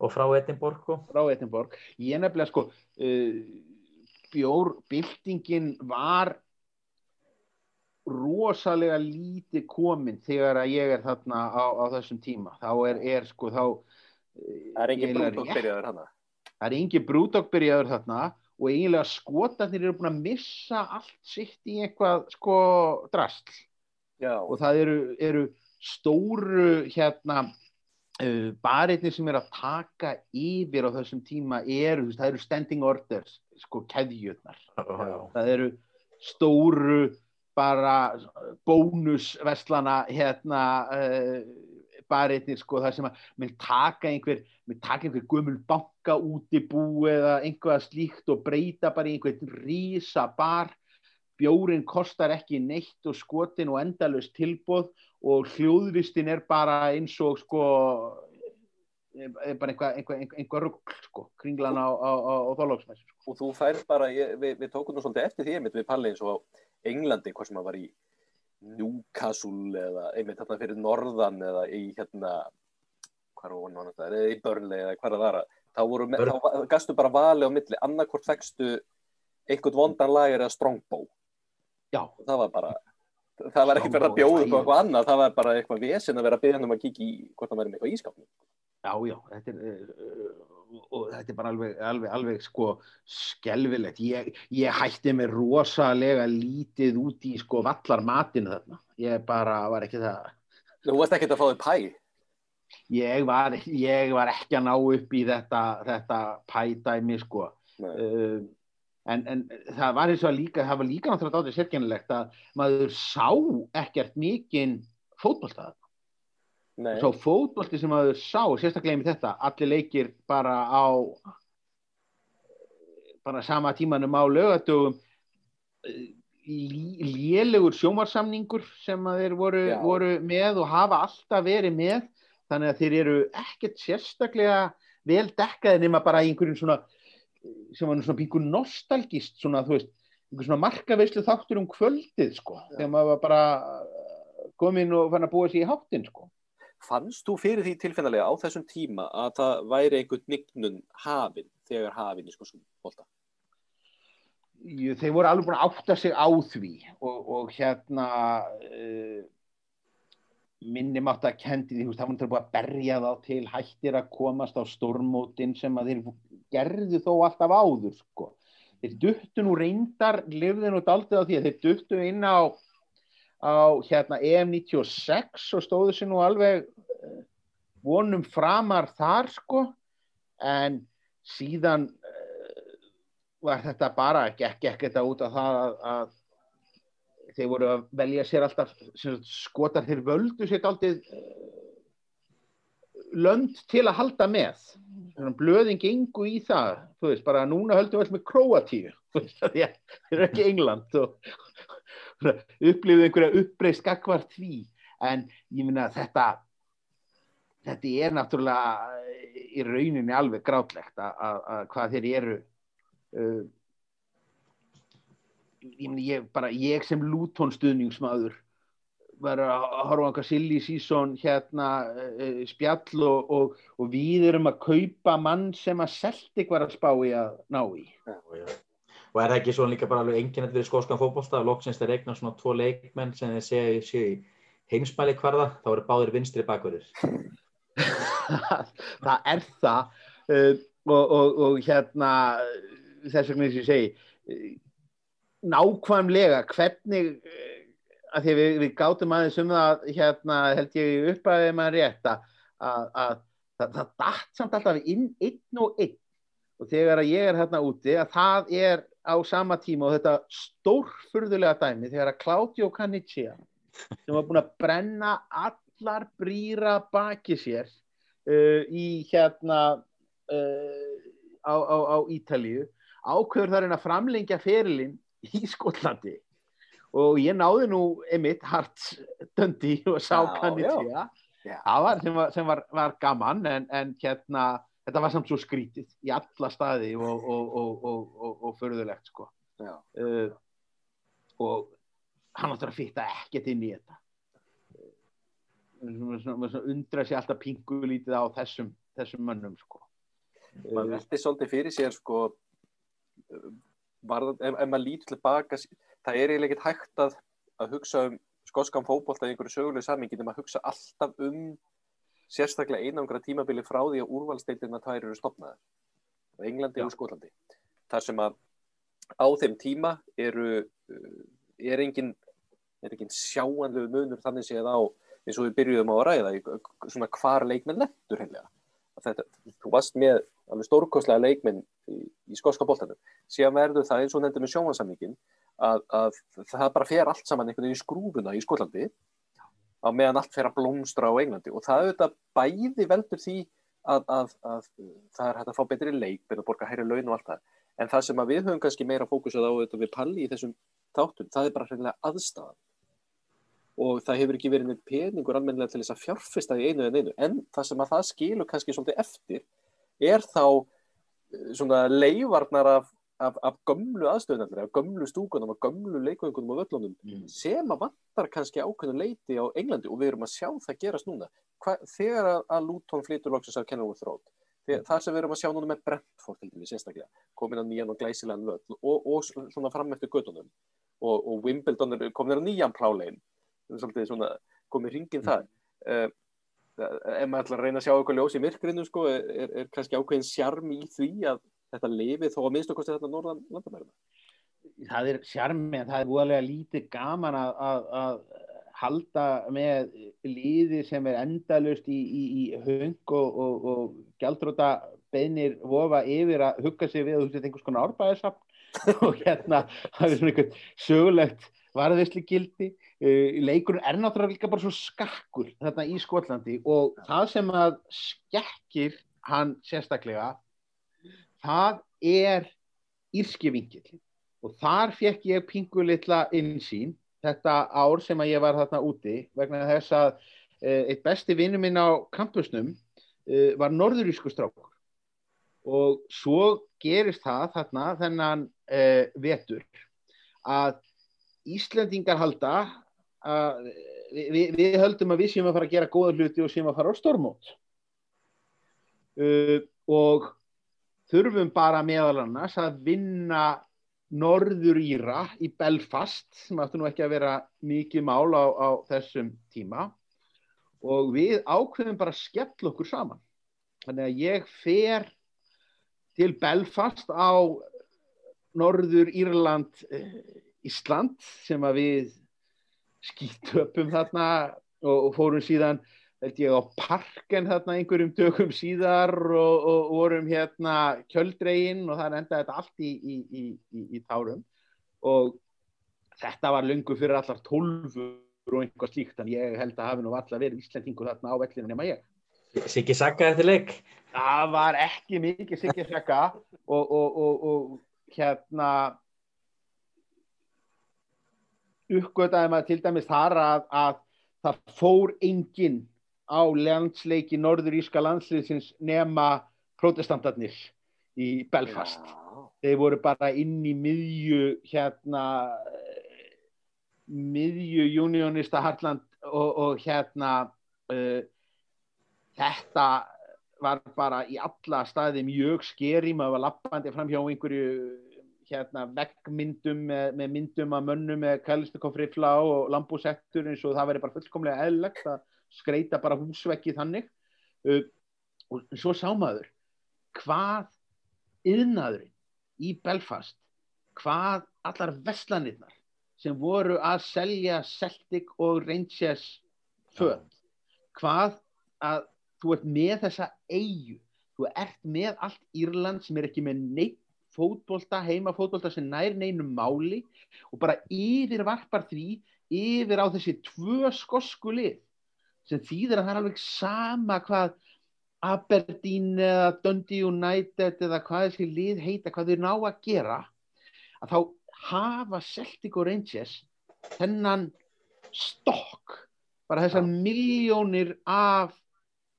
C: Og frá Edinborg. Og.
B: Frá Edinborg. Ég nefnilega sko, uh, bjórbildingin var rosalega lítið komin þegar að ég er þarna á, á þessum tíma. Þá er, er sko, þá...
A: Það er engin brúdókbyrjaður þarna.
B: Það er engin brúdókbyrjaður þarna og eiginlega skotarnir eru búin að missa allt sitt í eitthvað sko drastl Já. og það eru, eru stóru hérna uh, barirnir sem er að taka yfir á þessum tíma eru, veist, það eru standing orders, sko, keðjurnar. Það eru stóru bara bónusverslana hérna uh, barirnir sko það sem að með taka einhver, einhver gömul banka út í bú eða einhvað slíkt og breyta bara í einhvern rísa bar bjórin kostar ekki neitt og skotin og endalust tilbóð og hljóðvistin er bara eins og sko er bara einhvað einhver, einhver rugg sko, kringlan á, á, á, á þólagsmessu sko.
A: og þú fær bara, ég, við, við tókum nú svolítið eftir því einmitt við Palli eins og á Englandi hvað sem að var í Newcastle eða einmitt þarna fyrir Norðan eða í hérna hvað var hann það, eða í Burnley eða hvað það var þá, voru, þá gastu bara vali á milli. Annarkort fegstu einhvern vondan lager eða Strongbow.
B: Já.
A: það var bara það var ekki fyrir að bjóða upp á eitthvað annað. Það var bara eitthvað vesen að vera að byrja um að kíkja í hvort það væri með eitthvað ískapning
B: Já, já, þetta er, uh, og þetta er bara alveg, alveg, alveg sko skelvilegt. Ég, ég hætti mig rosalega lítið út í sko vallar matinu þarna. Ég bara var ekki það.
A: Þú varst ekki að fá þig pæ?
B: Ég var, ég var ekki að ná upp í þetta, þetta pædæmi sko. Uh, en, en það var eins og líka, það var líka náttúrulega áður sérkennilegt að maður sá ekkert mikinn fótballtaðar.
A: Nei.
B: Svo fótbolti sem maður sá, sérstaklega með þetta, allir leikir bara á bara sama tímanum á lögatugum lélegur sjómarsamningur sem þeir voru, voru með og hafa alltaf verið með þannig að þeir eru ekkert sérstaklega vel dekkaði nema bara einhverjum svona sem var svona pingur nostalgist svona þú veist, einhver svona markaveislu þáttur um kvöldið sko, Já. þegar maður var bara komin og fann að búa sér í háttin sko
A: Fannst þú fyrir því tilfinnilega á þessum tíma að það væri einhvern nignun hafinn þegar hafinn í skosum bólta?
B: Þeir voru alveg búin að átta sig á því og, og hérna uh, minni mátt að kendi því, það voru búin að berja þá til hættir að komast á stormótin sem að þeir gerðu þó alltaf áður sko. Þeir duttu nú reyndar, lifðu nú daldið á því að þeir duttu inn á á hérna EM96 og stóðu sér nú alveg uh, vonum framar þar sko. En síðan uh, var þetta bara gekk ekki þetta út af það að, að þeir voru að velja sér alltaf skotar þeir völdu sér aldrei uh, lönd til að halda með. Blöðing yngu í það þú veist bara núna höldum við alltaf með Kroatíu þeir eru ekki England og upplifið einhverja uppreist gagvar því. En ég minna að þetta þetta er náttúrulega í rauninni alveg grátlegt að hvað þeir eru uh, ég, meni, ég, bara, ég sem lútonstuðningsmaður var að horfa okkar silly season hérna uh, spjall og, og, og við erum að kaupa mann sem að Celtic var að spá í að ná í.
C: Já, já og er það ekki svona líka bara alveg enginnett við skóskan fókbólstað og loksins þeir regna svona tvo leikmenn sem þeir séu í heimsmæli hverða þá eru báðir vinstri bakverðir.
B: Það er það. Uh, og, og, og hérna þess vegna að ég segi uh, nákvæmlega hvernig uh, að því við, við gátum aðeins um það hérna held ég upp að maður rétt að, að, að það, það dætt samt alltaf inn einn og einn. Og þegar að ég er hérna úti að það er á sama tíma og þetta stórfurðulega dæmi þegar að Claudio Canniccia sem var búin að brenna allar brýra baki sér uh, í hérna uh, á, á, á Ítalíu ákveður þar en að framlengja ferilinn í Skollandi og ég náði nú emitt hart döndi og sá Canniccia sem, var, sem var, var gaman en, en hérna þetta var samt svo skrítið í alla staði og, og, og, og förðulegt sko. Uh, og hann áttur að fyrta ekkert inn í þetta. Undra sér alltaf pingulítið á þessum, þessum mönnum sko.
A: Maður veldi svolítið fyrir sér sko var, ef, ef maður lítur tilbaka það er eiginlega ekkert hægt að, að hugsa um skoskan fókbólt að einhverju sögulegu samingi en maður hugsa alltaf um sérstaklega einangra tímabili frá því að úrvalsteitirna tvær eru stopnaðar á Englandi Já. og Skólandi þar sem að á þeim tíma eru uh, er engin, er engin sjáanlegu munur þannig séð á eins og við byrjuðum á að ræða svona hvar leikmenn lettur. Þetta, þú varst með alveg stórkoslega leikmenn í, í skóska bóltanum. Síðan verður það eins og nefndir með sjónvansamningin að, að það bara fer allt saman einhvern veginn í skrúfuna í Skólandi á meðan allt fer að blómstra á Englandi. Og það auðvitað bæði veldur því að, að, að það er hægt að fá betri leikmenn og borga hægri laun og allt það. En það sem við höfum kannski meira fókusað á þetta við palli í þessum þáttum, það er bara hreinlega aðstæðan og það hefur ekki verið neitt peningur almennilega til þess að fjárfesta í einu en einu. En það sem að það skilur kannski svolítið eftir er þá eh, svona leifarnar af, af, af gömlu aðstöðunarlega, af gömlu stúkunum af gömlu leikvöngunum og völlunum mm. sem að vantar kannski ákveðinu leiti á Englandi og við erum að sjá það gerast núna Hva, þegar að, að Luton flytur loksins af Kenilworth Road mm. það sem við erum að sjá núna með Brentford til dæmis sérstaklega, komin á nýjan og glæsilegan völl og, og svona fram eftir gödunum og, og Wimbledon er komin á nýjan plálegin svona komið hringin það uh, ef maður ætlar að reyna að sjá eitthvað ljós í myrkrinu sko, er, er kannski ákveðin sjarm í því að þetta lifi þó að minnstu kosti þetta norðan landamærið
B: það er sjarmi en það er úalega lítið gaman að, að, að halda með líði sem er endalust í, í, í höng og, og, og gældróta beinir vofa yfir að hugga sig við að þú setja einhvers konar árbæðisafn og hérna það er svona einhvern sögulegt varðisli gildi Uh, leikurinn er náttúrulega líka bara svo skakkur þarna í Skotlandi og það sem að skekkir hann sérstaklega það er írski vingil og þar fekk ég pingu litla insýn þetta ár sem að ég var þarna úti vegna þess að uh, eitt besti vinnu minn á kampusnum uh, var norðurísku strákur. Og svo gerist það þarna þennan vetur að Íslandingar halda að við, við höldum að við séum að fara að gera góða hluti og séum að fara á stormót uh, og þurfum bara meðal annars að vinna norður Íra í Belfast sem áttu nú ekki að vera mikið mál á, á þessum tíma. Og við ákveðum bara að skella okkur saman. Þannig að ég fer til Belfast á norður Írland eh, Ísland sem að við skítöpum þarna og, og fórum síðan held ég á parken þarna einhverjum dögum síðar og, og vorum hérna kjöldregin og það endaði þetta allt í, í, í, í tárum. Og þetta var lungu fyrir allar tólfur og einhvað slíkt en ég held að hafi nú allar verið Íslandingur þarna á vellinu nema ég.
C: Siggi Sakka eftir leik?
B: Það var ekki mikið Siggi Sakka og, og hérna uppgötaði maður til dæmis þar að, að það fór enginn á landsleiki norðuríska landsleisins nema protestantarnir í Belfast. Já. Þeir voru bara inn í miðju hérna miðju unionista Hartland og, og hérna uh, þetta var bara í alla staði mjög skeri, maður var lappandi fram hjá einhverju hérna, veggmyndum með, með myndum að mönnum með kælistukofrifla og lambúsettur eins og það veri bara fullkomlega eðlegt að skreita bara húsveggi þannig. Uh, og svo sá maður hvað yðnaðurinn í Belfast hvað allar vestlanirnar sem voru að selja Celtic og Rangers född hvað að þú ert með þessa eigu þú ert með allt Írland sem er ekki með neitt fótbolta, heimafótbolta sem nær neinum máli og bara yfir varpar því yfir á þessi tvö skosku lið sem þýðir að það er alveg sama hvað Aberdeen eða Dundee United eða hvað þessi lið heita, hvað þeir ná að gera að þá hafa Celtic og Rangers þennan stokk bara þessar ja. miljónir af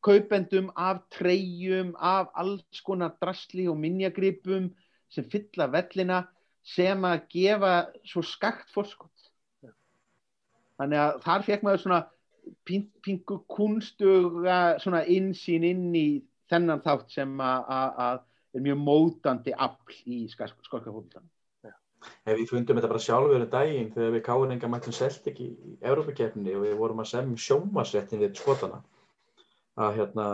B: kaupendum, af treyjum, af alls konar drasli og minjagripum sem fylla vellina sem að gefa svo skakt fórskott þannig að þar fekk maður svona pingu kunstuga svona insýn inn í þennan þátt sem að er mjög mótandi afl í skolkafólktan
C: Ef við fundum þetta bara sjálfur en daginn þegar við káðum enga mættum selt ekki í Európa-kefni og við vorum að semja sjómasrettin við skotana að hérna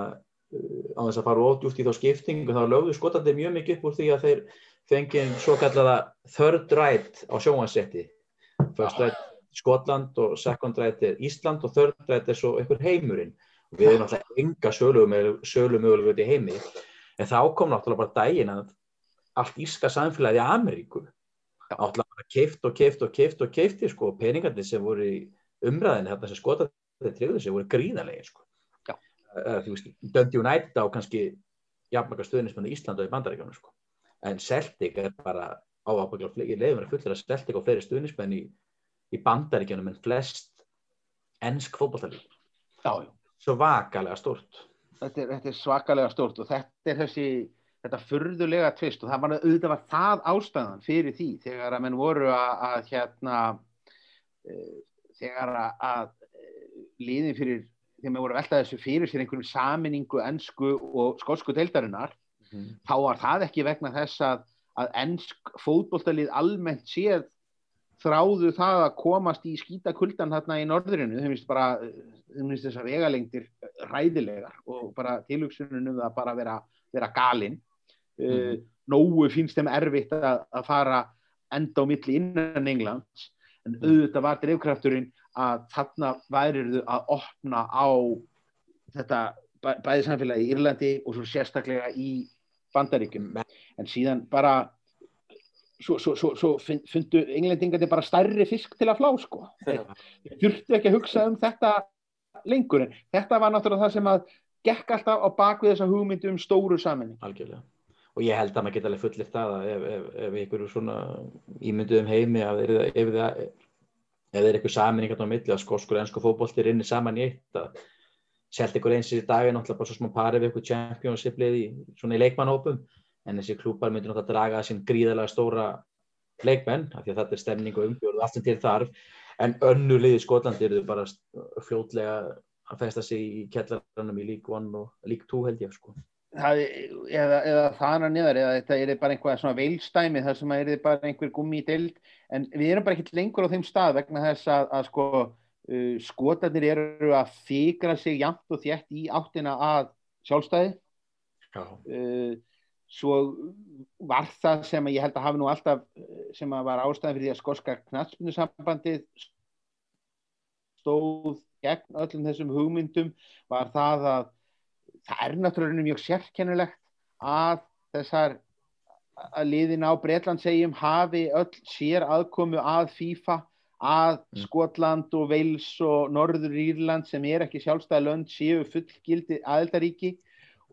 C: á þess að fara ódjúft í þá skiptingu þá lögðu skotandi mjög mikið upp úr því að þeir fengið svo kallaða third right á sjónvanssetti first right, Skotland og second right er Ísland og third right er svo einhver heimurinn. Og við erum náttúrulega enga sölu mögulega í heimi. En þá kom náttúrulega bara dægin að allt íska samfélagi í Ameríku náttúrulega bara keift og keift og keift og keifti sko og peningandi sem voru í umræðinu þetta sem Skotland tryggði sig voru gríðarlega sko. Þú veist, Dundee United á kannski jafnmaka stuðnismennu í Íslanda og í Bandaríkjónu sko. en Celtic er bara á ábyggla, ég leiði mér að fullera Celtic á fleiri stuðnismenn í, í Bandaríkjónum en flest ennsk fókbaltalík svo vakalega stort
B: þetta er, þetta er svakalega stort og þetta er þessi þetta furðulega tvist og það var auðvitað var það ástæðan fyrir því þegar að menn voru að, að hérna e, þegar að, að liðin fyrir þegar maður voru að velta þessu fyrir sér einhverjum saminningu ennsku og skótsku deildarinnar mm. þá var það ekki vegna þess að, að ennsk fótbolltalið almennt séð þráðu það að komast í skítakuldan þarna í norðurinu þeim finnst bara þeim finnst þessar vegalengdir ræðilegar og bara tilugsunum það bara vera, vera galinn mm. uh, nógu finnst þeim erfitt að, að fara enda á milli innan Englands. En auðvitað var drivkrafturinn að þarna væriðu að opna á þetta bæði samfélagi í Írlandi og svo sérstaklega í bandaríkjum en síðan bara svo, svo, svo, svo fundu englendingandi bara stærri fisk til að flá sko. Þurftu ekki að hugsa um þetta lengur en þetta var náttúrulega það sem að gekk alltaf á bakvið þessa hugmyndu um stóru saminni
C: algjörlega. Og ég held að maður geta alveg fullir það að ef, ef, ef ykkur svona ímynduðum heimi að ef, ef það er eitthvað saminning á milli að skóskur ennsku fókbólti er inni saman í eitt að selt ykkur eins í dag er náttúrulega bara svo smá pari við ykkur championship lið í svona í leikmannhópum en þessi klúpar myndir náttúrulega draga sín gríðalega stóra leikmenn af því að þetta er stemning og umgjörð og allt sem til þarf. En önnu lið í Skotlandi eru þau bara fljótlega að festa sig í kellarannum í lík 1 og lík 2 held ég sko.
B: Það, eða, eða þannig niður eða þetta er bara einhvað svona veilstæmi þar sem það er bara einhver gummi í dild en við erum bara ekki lengur á þeim stað vegna þess að, að sko uh, skotarnir eru að fikra sig jæmt og þjætt í áttina að sjálfstæði. Uh, svo var það sem ég held að hafi nú alltaf sem að var ástæðan fyrir því að skorska knatspunusambandið stóð gegn öllum þessum hugmyndum var það að það er náttúrulega mjög sérkennilegt að þessar að liðin á Breitlandsegjum hafi öll sér aðkomu að FIFA að mm. Skotland og Wales og Norður Írland sem er ekki sjálfstæði lönd séu fullgildi aðeldaríki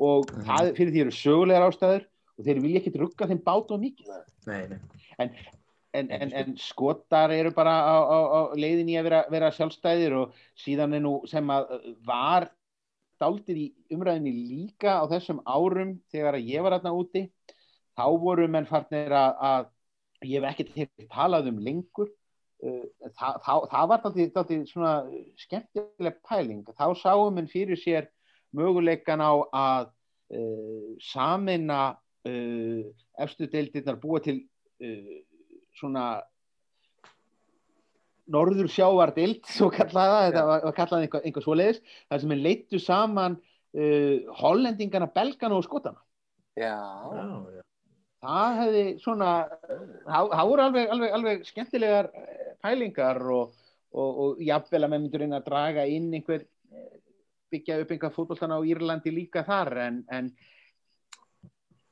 B: og mm. það fyrir því eru sögulegar ástæður og þeir vilja ekki rugga þeim bát og mikið.
C: Nei, nei.
B: En, en, en, en skotar eru bara á, á, á leiðin í að vera, vera sjálfstæðir og síðan er nú sem að var dáltið í umræðinni líka á þessum árum þegar ég var aðna úti. Þá voru menn farnir að, að ég hef ekkert talað um lengur. Uh, það, það, það var svona skemmtileg pæling. Þá sáum menn fyrir sér möguleikan á að uh, samina uh, efstu deildirnar búa til uh, svona norður sjávardild svo kallaða, þetta var, var kallað einhver, einhver svoleiðis, þar sem er leittu saman uh, hollendingana, belgana og skotana.
A: Já,
B: já. það hefði svona það voru alveg, alveg, alveg skemmtilegar pælingar og, og, og jafnvel að með myndur inn að draga inn einhver byggja upp einhver fótbolltana á Írlandi líka þar en, en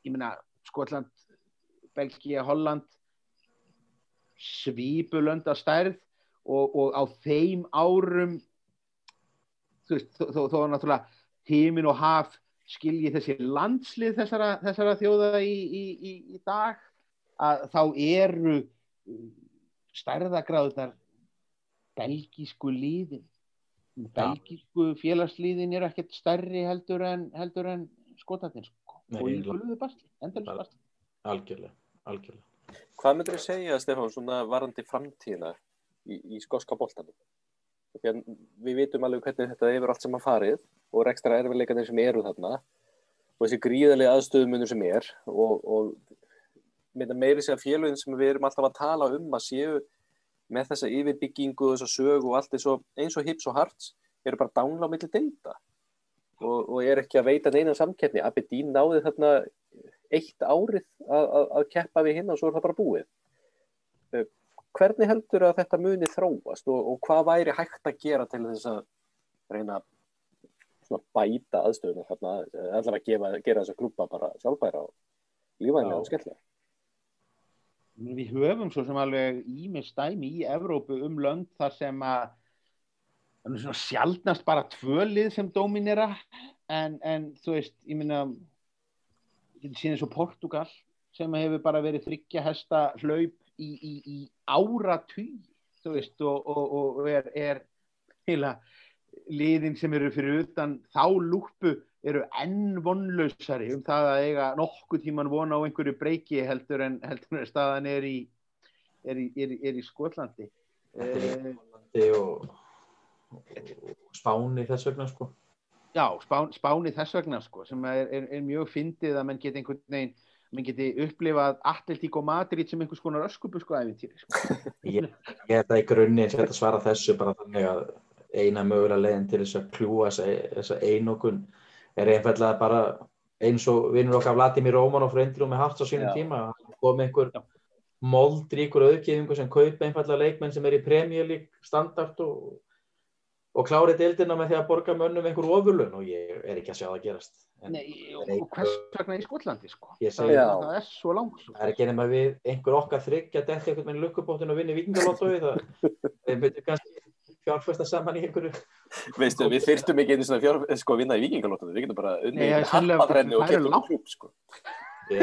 B: ég minna Skotland, Belgia, Holland svipulönd að stærð og, og á þeim árum þú veist, þó, þó náttúrulega tímin og haf skilji þessi landslið þessara, þessara þjóða í, í, í, í dag að þá eru stærðagráðunar belgísku líðin belgísku félagslíðin er ekkert stærri heldur en, heldur en skotatinn sko. og í gulluðu bastli, endalus bastli
C: algjörlega, algjörlega
A: Hvað myndir þið segja Stefán svona varandi framtíðina í, í skoska bóltanum. Við vitum alveg hvernig þetta hefur allt saman farið og rekstra erfiðleikarnir sem eru þarna og þessi gríðarlega aðstöðumunur sem er og, og meiri að félagin sem við erum alltaf að tala um að séu með þessa yfirbyggingu og þessa sög og allt og eins og hips og hearts eru bara dánla á milli delta og, og er ekki að veita neina samkeppni Abedín náði þarna eitt árið að, að, að keppa við hinn og svo er það bara búið hvernig heldur að þetta muni þróast og, og hvað væri hægt að gera til þess að reyna að bæta aðeins, eða allavega að gefa, gera þessa klúpa bara sjálfbæra og lífænlega
B: Já.
A: og skemmtilega.
B: Við höfum svo sem alveg ímest dæmi í Evrópu um lönd þar sem að sjaldnast bara tvö lið sem dominera en, en þú veist, ég geti síðan svo Portugal sem hefur bara verið þryggja hesta hlaup í, í, í áratug þú veist, og, og, og er, er heila liðin sem eru fyrir utan þá lúpu eru enn vonlausari um það að eiga nokkuð tíman vona á einhverju breyki heldur en, heldur en staðan er í, er í, er í, er í Skotlandi. Eh,
C: Hollandi og, og Spáni þess vegna sko.
B: já, spán, Spáni þess vegna sko, sem er, er, er mjög fyndið að menn geti einhvern veginn menn geti upplifað Atletík og Madrid sem einhvers konar öskubusku æfintýri sko.
C: Ég, ég held að í grunni sé að svara þessu bara þannig að eina mögulega leiðin til þess að kljúa þessa einokun er einfallega bara eins og vinnur okkar Vladimir Rómanov frá Indrú með Harts á sínum
A: Já.
C: tíma hann kom með einhver moldríkur auðgefingu sem kaupa einfallega leikmenn sem er í premjölík standart og, og klári deildina með því að borga mönnum einhver ofurlun og ég er ekki að sjá það gerast en
B: Nei, og, og hvers vegna í Skotlandi sko.
C: Ég
B: það, það er svo langt sko.
C: það er ekki nema við einhver okkar þryggja detti einhvern veginn lukkubóttin og vinni vikingalottói það myndum kannski fjárfesta saman í einhverju
A: Veistu, við þyrstum ekki einu svona fjár, sko, vinna í vikingalóttunum, við getum bara
B: er sennilega-
A: happadrennu og
B: langt.
A: klúb, sko.
C: Ég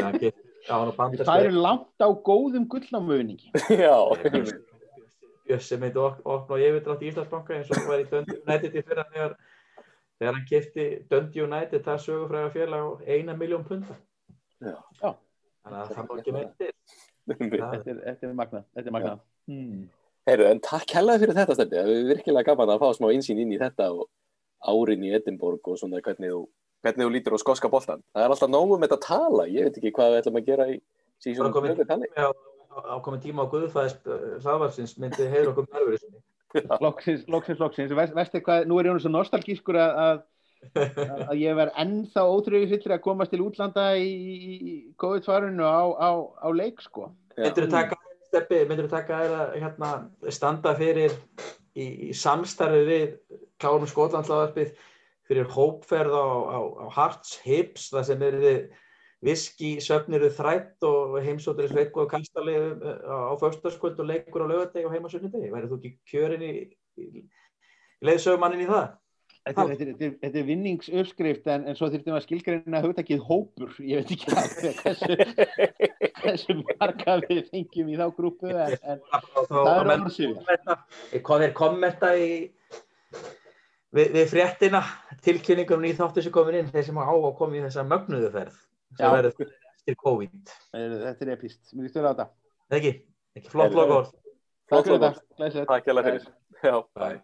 C: já, og
B: það eru langt á góðum gullnámuðningi
A: Já,
C: Bjössi myndi ok- opna á yfirdrátt í Íslandsbanka eins og var í Dundee United í fyrra þegar, þegar hann kefti Dundee United það sögufræða félag á eina miljón punta
A: Já.
B: Já.
C: þannig að það má ekki myndir
B: þetta er, þetta er magnað, þetta er magnað.
A: Heyrðu, en takk hellaði fyrir þetta stefni, það er virkilega gaman að fá smá einsýn inn í þetta og árin í Edinborg og svona hvernig þú, hvernig þú lítur á skoska boltan. Það er alltaf nógu með þetta að tala, ég veit ekki hvað við ætlum að gera í sísón
C: Bara komið-
A: 2 þannig.
C: á, á komið tíma á Guðfæðis hlaðvarsins myndi heyra okkur með sinni
B: Loksins, loksins, loksins. Veistu hvað, nú er ég nú svo nostalgískur að, að, að ég verð ennþá ótrúið fyllir að komast til útlanda í, í COVID-farinu á, á, á leik, sko.
C: myndir þú taka steppi, myndir þú taka þér að hérna, standa fyrir í, í samstarfi við klárum Skotlandslaðarpið fyrir hópferð á, á, á Hearts Hips það sem eru viski, söfniru þrætt og heimsóttir sveitku og kastali á föstaskvöld og leikur á lögadegi og heimasunnudegi. Værið þú ekki kjörin í, í, í leiðsögumannin í það?
B: Þetta, er- þetta, þetta, þetta vinningsuppskrift en, en svo þurftum við að skilgreina hugtakið hópur. Ég veit ekki alveg hversu, hversu marga við fengjum í þá grúpu en, en það er orðsýður.
C: Hvað er kommenta í við, við fréttina tilkynningunum í þáttu sem komin inn þeir sem á að koma í þessa mögnuðu ferð sem verður eftir COVID
B: Þetta er epist. Mér líst vel á þetta.
C: ekki, ekki flott
A: Heyrðu,
C: logo
B: Takk fyrir þetta. Glæsilegt.
A: Takk fyrir. Já.
C: Bye.